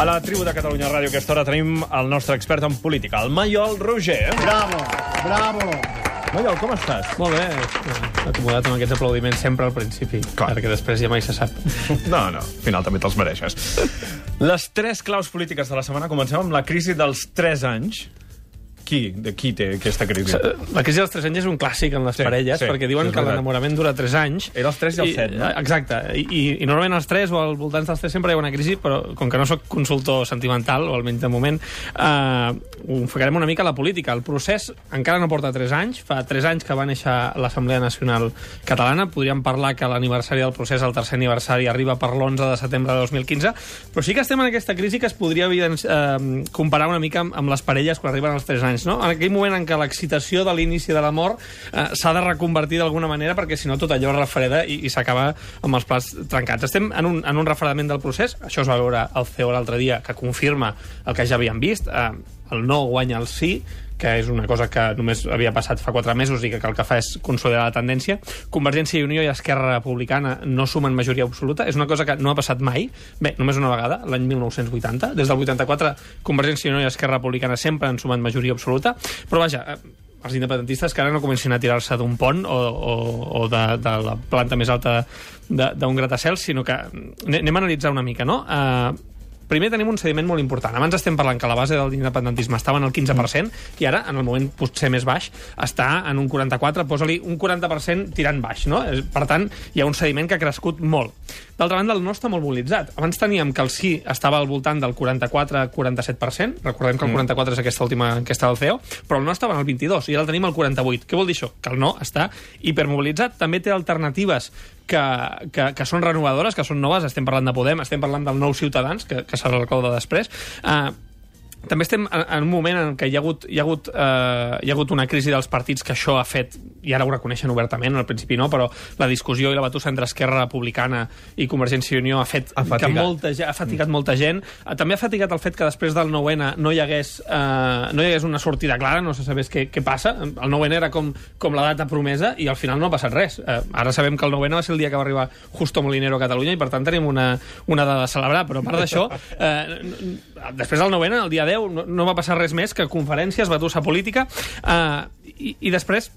A la tribu de Catalunya Ràdio, a aquesta hora tenim el nostre expert en política, el Maiol Roger. Bravo, bravo. Maiol, com estàs? Molt bé, acomodat amb aquests aplaudiments sempre al principi, Clar. perquè després ja mai se sap. No, no, al final també te'ls mereixes. Les tres claus polítiques de la setmana comencem amb la crisi dels 3 anys. Qui, de qui té aquesta crisi? La crisi dels 3 anys és un clàssic en les Sí, parelles, sí, perquè diuen és que l'enamorament dura 3 anys. Era els tres i els set, no? Exacte, I, i, i normalment els 3 o al voltant dels 3 sempre hi ha una crisi, però com que no sóc consultor sentimental, o almenys de moment, eh, ho enfocarem una mica a la política. El procés encara no porta 3 anys, fa 3 anys que va néixer l'Assemblea Nacional Catalana, podríem parlar que l'aniversari del procés, el tercer aniversari, arriba per l'11 de setembre de 2015, però sí que estem en aquesta crisi que es podria evidenci- eh, comparar una mica amb, amb les parelles quan arriben als 3 anys, no? En aquell moment en què l'excitació de l'inici de l'amor eh, s'ha de reconvertir d'alguna manera perquè si no tot allò es refreda i, i s'acaba amb els plats trencats. Estem en un, en un refredament del procés, això es va veure al CEO l'altre dia, que confirma el que ja havíem vist, eh, el no guanya el sí, que és una cosa que només havia passat fa quatre mesos i que el que fa és consolidar la tendència. Convergència i Unió i Esquerra Republicana no sumen majoria absoluta. És una cosa que no ha passat mai. Bé, només una vegada, l'any 1980. Des del 84, Convergència i Unió i Esquerra Republicana sempre han sumat majoria absoluta. Però vaja, eh, els independentistes que ara no comencin a tirar-se d'un pont o, o, o de, de la planta més alta d'un gratacel, sinó que ane- anem a analitzar una mica, no? Uh, primer tenim un sediment molt important. Abans estem parlant que la base de l'independentisme estava en el 15% i ara, en el moment potser més baix, està en un 44%, posa-li un 40% tirant baix, no? Eh, Per tant, hi ha un sediment que ha crescut molt. D'altra banda, el no està molt mobilitzat. Abans teníem que el sí estava al voltant del 44-47%, recordem que el 44 és aquesta última enquesta del CEO, però el no estava en el 22 i ara el tenim al 48. Què vol dir això? Que el no està hipermobilitzat. També té alternatives que, que, que són renovadores, que són noves, estem parlant de Podem, estem parlant del nou Ciutadans, que, que serà l'alcalde de després. Uh, també estem en, un moment en què hi ha hagut, hi ha hagut, eh, hi ha hagut una crisi dels partits que això ha fet, i ara ho reconeixen obertament, al principi no, però la discussió i la batussa entre Esquerra Republicana i Convergència i Unió ha fet Ha que molta, ha fatigat molta gent. Eh, També ha fatigat el fet que després del 9-N no hi hagués, eh, no hi hagués una sortida clara, no se sabés què, què passa. El 9-N era com, com la data promesa i al final no ha passat res. Eh, ara sabem que el 9-N va ser el dia que va arribar Justo Molinero a Catalunya i per tant tenim una, una dada a celebrar, però a part d'això, eh, després del 9-N, el dia 10, no, no va passar res més que conferències, batussa política, eh, i, i després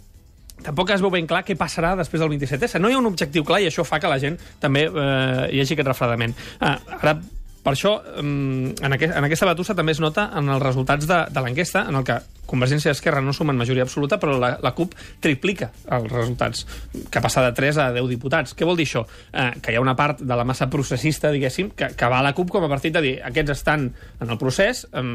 tampoc es veu ben clar què passarà després del 27S. No hi ha un objectiu clar i això fa que la gent també eh, hi hagi aquest refredament. Eh, ara, per això, en, aquest, en aquesta batussa també es nota en els resultats de, de l'enquesta, en el que Convergència i Esquerra no sumen majoria absoluta, però la, la CUP triplica els resultats, que passa de 3 a 10 diputats. Què vol dir això? Eh, que hi ha una part de la massa processista, diguéssim, que, que va a la CUP com a partit de dir aquests estan en el procés, eh,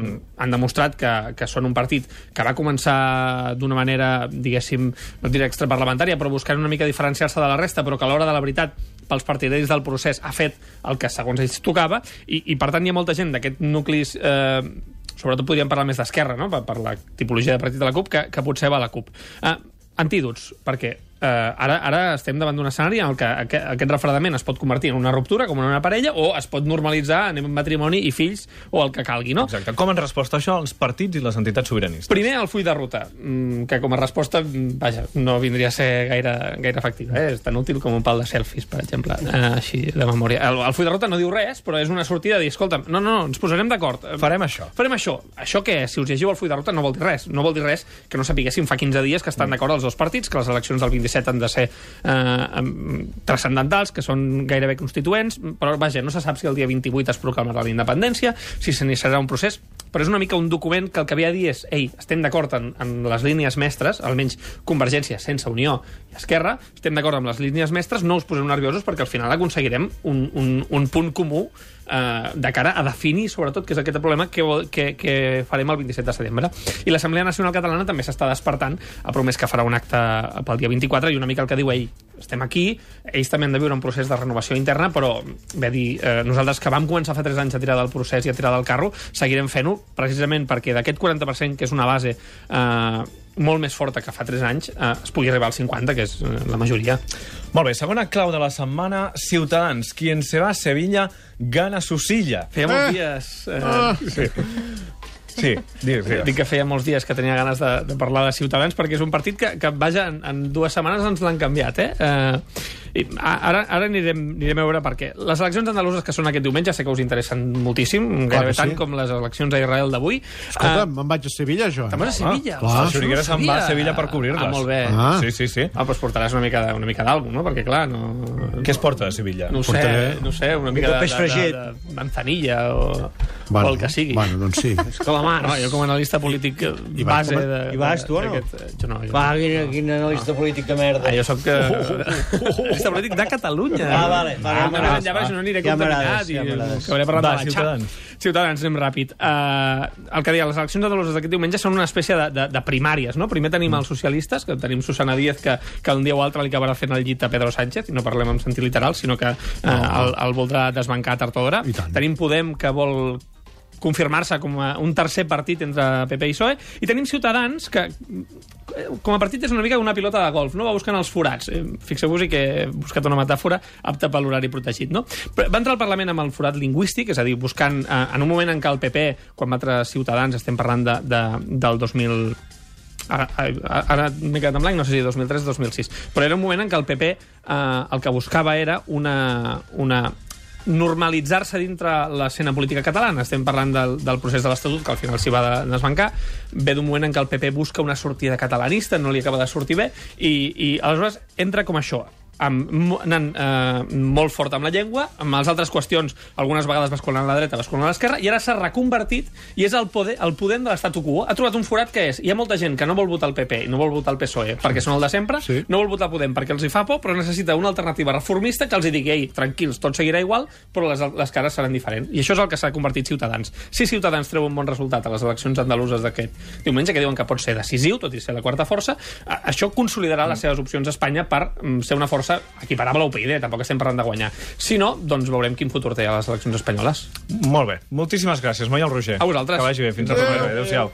han demostrat que, que són un partit que va començar d'una manera, diguéssim, no diré extraparlamentària, però buscant una mica diferenciar-se de la resta, però que a l'hora de la veritat pels partidaris del procés ha fet el que segons ells tocava i, i per tant hi ha molta gent d'aquest nuclis eh, sobretot podríem parlar més d'esquerra no? per, per la tipologia de partit de la CUP que, que potser va a la CUP eh, antídots, perquè eh, ara, ara estem davant d'un escenari en el que aquest, aquest refredament es pot convertir en una ruptura, com en una parella, o es pot normalitzar, anem en matrimoni i fills, o el que calgui, no? Exacte. Com han respost a això els partits i les entitats sobiranistes? Primer, el full de ruta, mm, que com a resposta, mm, vaja, no vindria a ser gaire, gaire efectiva. Eh? És tan útil com un pal de selfies, per exemple, eh, així de memòria. El, el full de ruta no diu res, però és una sortida de dir, escolta, no, no, no, ens posarem d'acord. Eh, Farem això. Farem això. Això què? Si us llegiu el full de ruta no vol dir res. No vol dir res que no sapiguéssim fa 15 dies que estan d'acord els dos partits, que les eleccions del 27 han de ser eh, transcendentals, que són gairebé constituents, però vaja, no se sap si el dia 28 es proclamarà la independència, si s'iniciarà un procés, però és una mica un document que el que ve a dir és ei, estem d'acord en, en les línies mestres, almenys Convergència sense Unió i Esquerra, estem d'acord amb les línies mestres, no us poseu nerviosos perquè al final aconseguirem un, un, un punt comú eh, de cara a definir, sobretot, que és aquest problema que, que, que farem el 27 de setembre. I l'Assemblea Nacional Catalana també s'està despertant, ha promès que farà un acte pel dia 24 i una mica el que diu ell, estem aquí, ells també han de viure un procés de renovació interna, però a dir, eh, nosaltres que vam començar fa 3 anys a tirar del procés i a tirar del carro, seguirem fent-ho precisament perquè d'aquest 40%, que és una base eh, molt més forta que fa 3 anys, eh, es pugui arribar al 50, que és eh, la majoria. Molt bé, segona clau de la setmana, Ciutadans. Quien se va a Sevilla gana su silla. Feia molts dies... Eh, Sí. Sí, digues, digues. Dic que feia molts dies que tenia ganes de, de parlar de Ciutadans perquè és un partit que, que vaja, en, en dues setmanes ens l'han canviat, eh? eh I a- ara, ara anirem, anirem a veure per què. Les eleccions andaluses que són aquest diumenge sé que us interessen moltíssim, gairebé que sí. tant com les eleccions a Israel d'avui. Escolta'm, me'n vaig a Sevilla, jo. eh? Te'n vas a Sevilla? clar. Ostres, El Xuriguera se'n va a. Sevilla per cobrir-les. Ah, molt bé. Ah. Sí, sí, sí. Ah, doncs portaràs una mica, de- una mica d'algú, no? Perquè, clar, no... Què es porta a Sevilla? No ho sé, Portaré- no ho sé, una mica de de, de, de, manzanilla o, Bueno, o el que sigui. Bueno, doncs sí. És que la mà, no? Jo com a analista polític eh, I base com a- de... i vas tu o no? eh, Jo no, jo Va, no. quin, quin analista polític de merda. Ah, jo soc eh, analista polític de Catalunya. Ah, vale, vale, Ah, ja m'agrades, ja, ja, no aniré ja contaminat m'agrades, i ja m'agrades. acabaré parlant Va, de la. Ciutadans. Ciutadans, anem ràpid. Uh, el que deia, les eleccions andaloses d'aquest diumenge són una espècie de, de, de primàries, no? Primer tenim els socialistes, que tenim Susana Díaz, que, que un dia o altre li acabarà fent el llit a Pedro Sánchez, i no parlem en sentit literal, sinó que uh, el, el voldrà desbancar tard o d'hora. I. Tenim Podem, que vol confirmar-se com a un tercer partit entre PP i PSOE, i tenim Ciutadans, que com a partit és una mica una pilota de golf, no? va buscant els forats. Eh, Fixeu-vos que he buscat una metàfora apta per l'horari protegit. No? Però va entrar al Parlament amb el forat lingüístic, és a dir, buscant, eh, en un moment en què el PP, quan entrar Ciutadans, estem parlant de, de, del 2000 ara, ara, ara m'he quedat en blanc, no sé si 2003 o 2006, però era un moment en què el PP eh, el que buscava era una, una normalitzar-se dintre l'escena política catalana. Estem parlant del, del procés de l'Estatut, que al final s'hi va de, desbancar. Ve d'un moment en què el PP busca una sortida catalanista, no li acaba de sortir bé, i, i aleshores entra com això, amb, anant eh, molt fort amb la llengua, amb les altres qüestions, algunes vegades basculant a la dreta, basculant a l'esquerra, i ara s'ha reconvertit i és el poder, el poder de l'estatu quo. Ha trobat un forat que és, hi ha molta gent que no vol votar el PP i no vol votar el PSOE perquè són el de sempre, Sí. no vol votar Podem perquè els hi fa por, però necessita una alternativa reformista que els hi digui, ei, tranquils, tot seguirà igual, però les, les cares seran diferents. I això és el que s'ha convertit Ciutadans. Si Ciutadans treu un bon resultat a les eleccions andaluses d'aquest diumenge, que diuen que pot ser decisiu, tot i ser la quarta força, això consolidarà les seves opcions a Espanya per mm, ser una força equiparable a l'UPyD, tampoc estem parlant de guanyar. Si no, doncs veurem quin futur té a les eleccions espanyoles. Molt bé. Moltíssimes gràcies, Moia el Roger. A vosaltres. Que vagi bé. Fins la propera. Adéu-siau.